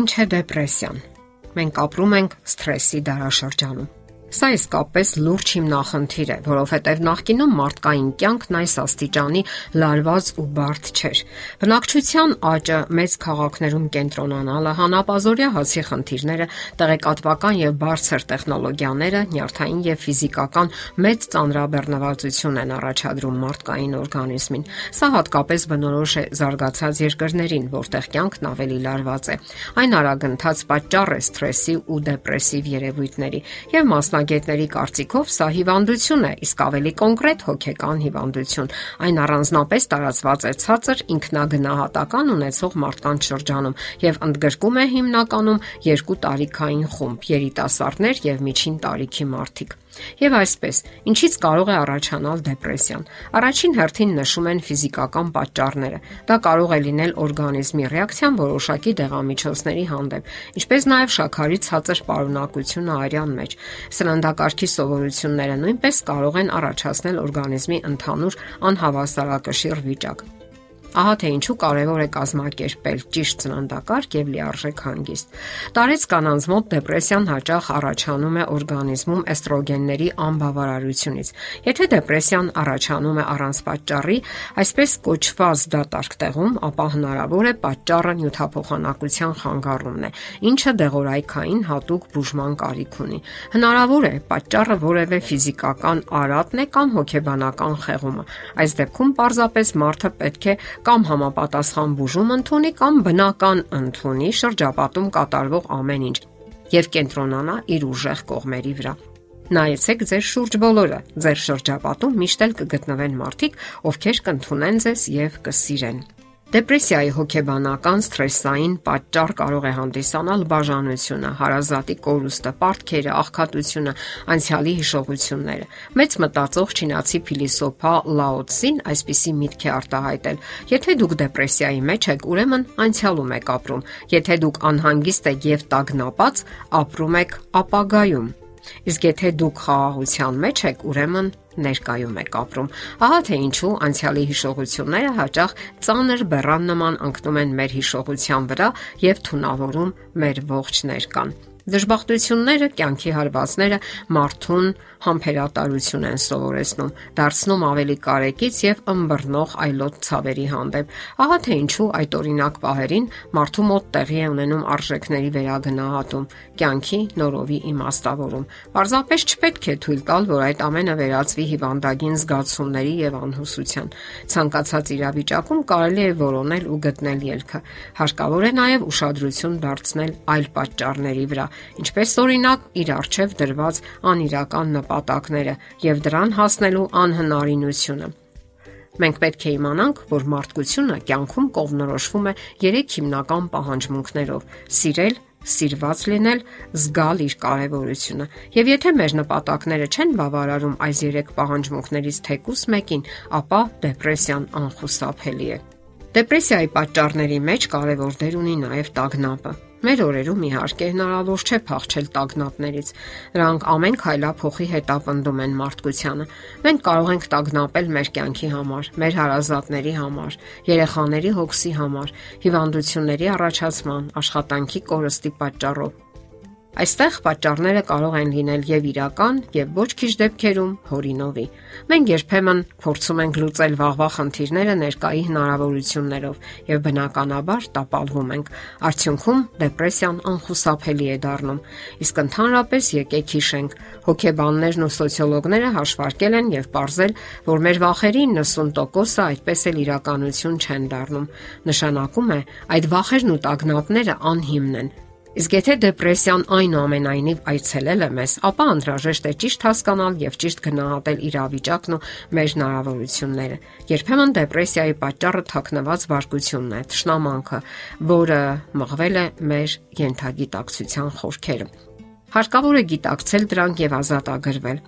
Ինչ է դեպրեսիան։ Մենք ապրում ենք սթրեսի դարաշրջանում Սա իսկապես լուրջ հիմնախնդիր է, որովհետև նախկինում մարդկային կյանքն այս աստիճանի լարված ու բարդ չէր։ Բնակչության աճը, մեծ քաղաքներում կենտրոնանալը, հանապազորյա հացի խնդիրները, տեղեկատվական եւ բարձր տեխնոլոգիաները, նյարդային եւ ֆիզիկական մեծ ծանրաբեռնվածություն են առաջադրում մարդկային օրգանիզմին։ Սա հատկապես բնորոշ է զարգացած երկրներին, որտեղ կյանքն ավելի լարված է։ Այն արագընթաց պատճառ է սթրեսի ու դեպրեսիվ երևույթների եւ մասնագետ Մասնագետների կարծիքով սա հիվանդություն է, իսկ ավելի կոնկրետ հոգեկան հիվանդություն։ Այն առանձնապես տարածված է ցածր ինքնագնահատական ունեցող մարդկանց շրջանում եւ ընդգրկում է հիմնականում երկու տարիքային խումբ՝ երիտասարդներ եւ միջին տարիքի մարդիկ։ Եվ այսպես, ինչից կարող է առաջանալ դեպրեսիան։ Առաջին հերթին նշում են ֆիզիկական պատճառները։ Դա կարող է լինել օրգանիզմի ռեակցիան որոշակի դեղամիջոցների հանդեպ, ինչպես նաև շաքարի ցածր պարունակությունը արյան մեջ։ Սննդակարգի սովորությունները նույնպես կարող են առաջացնել օրգանիզմի ընդհանուր անհավասարակշիռ վիճակ։ Ահա թե ինչու կարևոր է կազմակերպել ճիշտ սննդակարգ եւ լիարժեք հանգիստ։ Տարեց կանանց մոտ դեպրեսիան հաճախ առաջանում է օրգանիզմում էստրոգենների անբավարարությունից։ Եթե դեպրեսիան առաջանում է առանց պատճառի, այսպես կոչված դատարկ տեղում, ապա հնարավոր է պատճառը նյութափոխանակության խանգարումն է, ինչը դեղորայքային հատուկ բուժման կարիք ունի։ Հնարավոր է պատճառը որևէ ֆիզիկական արատն է կամ հոգեբանական խեղումը։ Այս դեպքում պարզապես մարդը պետք է կամ համապատասխան բուժում ընդունի կամ բնական ընդունի շրջապատում կատարվող ամեն ինչ եւ կենտրոնանա իր ուժեղ կողմերի վրա։ Նայեցեք ձեր շուրջ բոլորը։ Ձեր շրջապատում միշտ էլ կգտնվեն մարդիկ, ովքեր կընդունեն ձեզ եւ կսիրեն։ Դեպրեսիայի հոգեբանական սթրեսային պատճառ կարող է հանդիսանալ բաժանությունը, հարազատի կորուստը, պարտքերը, աղքատությունը, անցյալի հիշողությունները։ Մեծ մտածող չինացի փիլիսոփա Լաո Ցին այսպիսի միտք է արտահայտել. Եթե դուք դեպրեսիայի մեջ եք, ուրեմն անցյալում եք ապրում։ Եթե դուք անհանգիստ եք եւ տագնապած, ապրում եք ապագայում։ Իսկ եթե դուք խաղաղության մեջ եք, ուրեմն ներկայում եք ապրում։ Ահա թե ինչու անցյալի հիշողությունները հաճախ ծանր բեռան նման ընկնում են մեր հիշողության վրա եւ թունավորում մեր ողջ ներկան։ Դժբախտությունները, կյանքի հարվածները մարդուն համբերատարություն են սովորեցնում, դարձնում ավելի կարեկից եւ ըմբռնող այլոց ցավերի հանդեպ։ Ահա թե ինչու այդ օրինակ պահերին մարդու մոտ տեղի է ունենում արժեքների վերագնահատում, կյանքի նորովի իմաստավորում։ Պարզապես չպետք է թույլ տալ, որ այդ ամենը վերածվի հիվանդագին զգացումների եւ անհուսության։ Ցանկացած իրավիճակում կարելի է որոնել ու գտնել ելքը։ Հարկավոր է նաեւ ուշադրություն դարձնել այլ պատճառների վրա, ինչպես օրինակ իր արժև դրված անիրական նպատակները եւ դրան հասնելու անհնարինությունը։ Մենք պետք է իմանանք, որ մարդկությունը կյանքում կողմնորոշվում է 3 հիմնական պահանջմունքներով՝ սիրել, սիրված լինել, զգալ իր կարևորությունը։ Եվ եթե մեր նպատակները չեն բավարարում այս 3 պահանջմունքներից թեկուս մեկին, ապա դեպրեսիան անխուսափելի է։ Դեպրեսիայի պատճառների մեջ կարևոր դեր ունի նաև տագնապը։ Մեր օրերում իհարկե հնարավոր չէ փախչել տագնապներից։ Նրանք ամեն քայլափոխի հետապնդում են մարդկությանը։ Մենք կարող ենք տագնապել մեր կյանքի համար, մեր հարազատների համար, երեխաների հոգսի համար, հիվանդությունների առաջացման, աշխատանքի կորստի պատճառով Այստեղ պատճառները կարող են լինել եւ իրական, եւ ոչ քիչ դեպքերում հորինովի։ Մենք երբեմն փորձում ենք լուծել վաղվա խնդիրները ներկայի հնարավորություններով եւ բնականաբար տապալվում ենք։ Արդյունքում դեպրեսիան անխուսափելի է դառնում։ Իսկ ընդհանրապես եկեք հիշենք, հոգեբաններն ու սոցիոլոգները հաշվարկել են եւ ողրզել, որ մեր վախերի 90%-ը այդպես էլ իրականություն չեն դառնում։ Նշանակում է, այդ վախերն ու տագնապները անհիմն են Իսկ եթե դեպրեսիան այնուամենայնիվ այցելել է մեզ, ապա անհրաժեշտ է ճիշտ հասկանալ եւ ճիշտ գնահատել իրավիճակն ու մեր հնարավորությունները։ Երբեմն դեպրեսիայի պատճառը թաքնված վարկությունն է, ճշնամանքը, որը մղվել է մեր յենթագիտակցության խորքերը։ Հարկավոր է գիտակցել դրանք եւ ազատագրվել։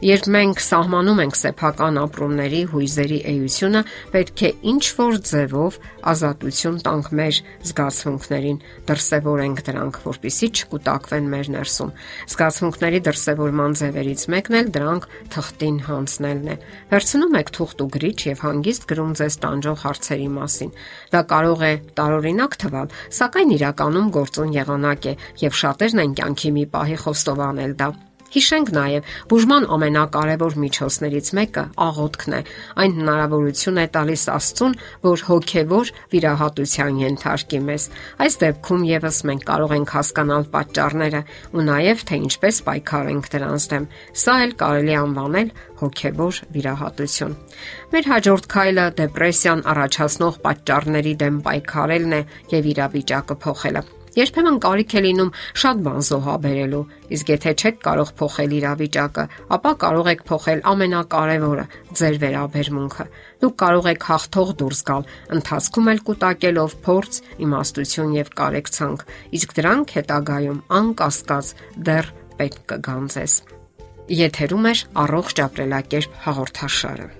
Երբ մենք սահմանում ենք սեփական ապրումների հույզերի էությունը, պետք է ինչ որ ձևով ազատություն տանք մեր զգացմունքներին, դրսևորենք դրանք, որpիսի չկուտակվեն մեր ներսում։ Զգացմունքների դրսևորման ձևերից մեկն էլ դրանք թղթին հանձնելն է։ Վերցնում եք թուղթ ու գրիչ եւ հանգիստ գրում ձեզ տանջող հարցերի մասին։ Դա կարող է տարօրինակ թվալ, սակայն իրականում գործուն եղանակ է եւ շատերն են կյանքի մի պահի խոստովանել դա։ Հիշենք նաև, բուժման ամենակարևոր միջոցներից մեկը աղոթքն է։ Այն հնարավորություն է տալիս Աստծուն, որ հոգևոր վիրահատության ենթարկի մեզ։ Այս դեպքում եւս մենք կարող ենք հասկանալ պատճառները ու նաև թե ինչպես պայքարենք դրանց դեմ։ Սա էլ կարելի անվանել հոգևոր վիրահատություն։ Մեր հաջորդ քայլը դեպրեսիան առաջացնող պատճառների դեմ պայքարելն է եւ իրավիճակը փոխելը։ Երբեմն կարիք է լինում շատ բան զոհաբերելու, իսկ եթե չեք կարող փոխել իրավիճակը, ապա կարող եք փոխել ամենակարևորը՝ ձեր վերաբերմունքը։ Դուք կարող եք հաղթող դուրս գալ, ընթացքում էլ կൂട്ടակելով փորձ, իմաստություն եւ կարեկցանք, իսկ դրանք հետագայում անկասկած դեռ պետք կգան ձեզ։ Եթերում է առողջ ապրելակերպ հաղորդաշարը։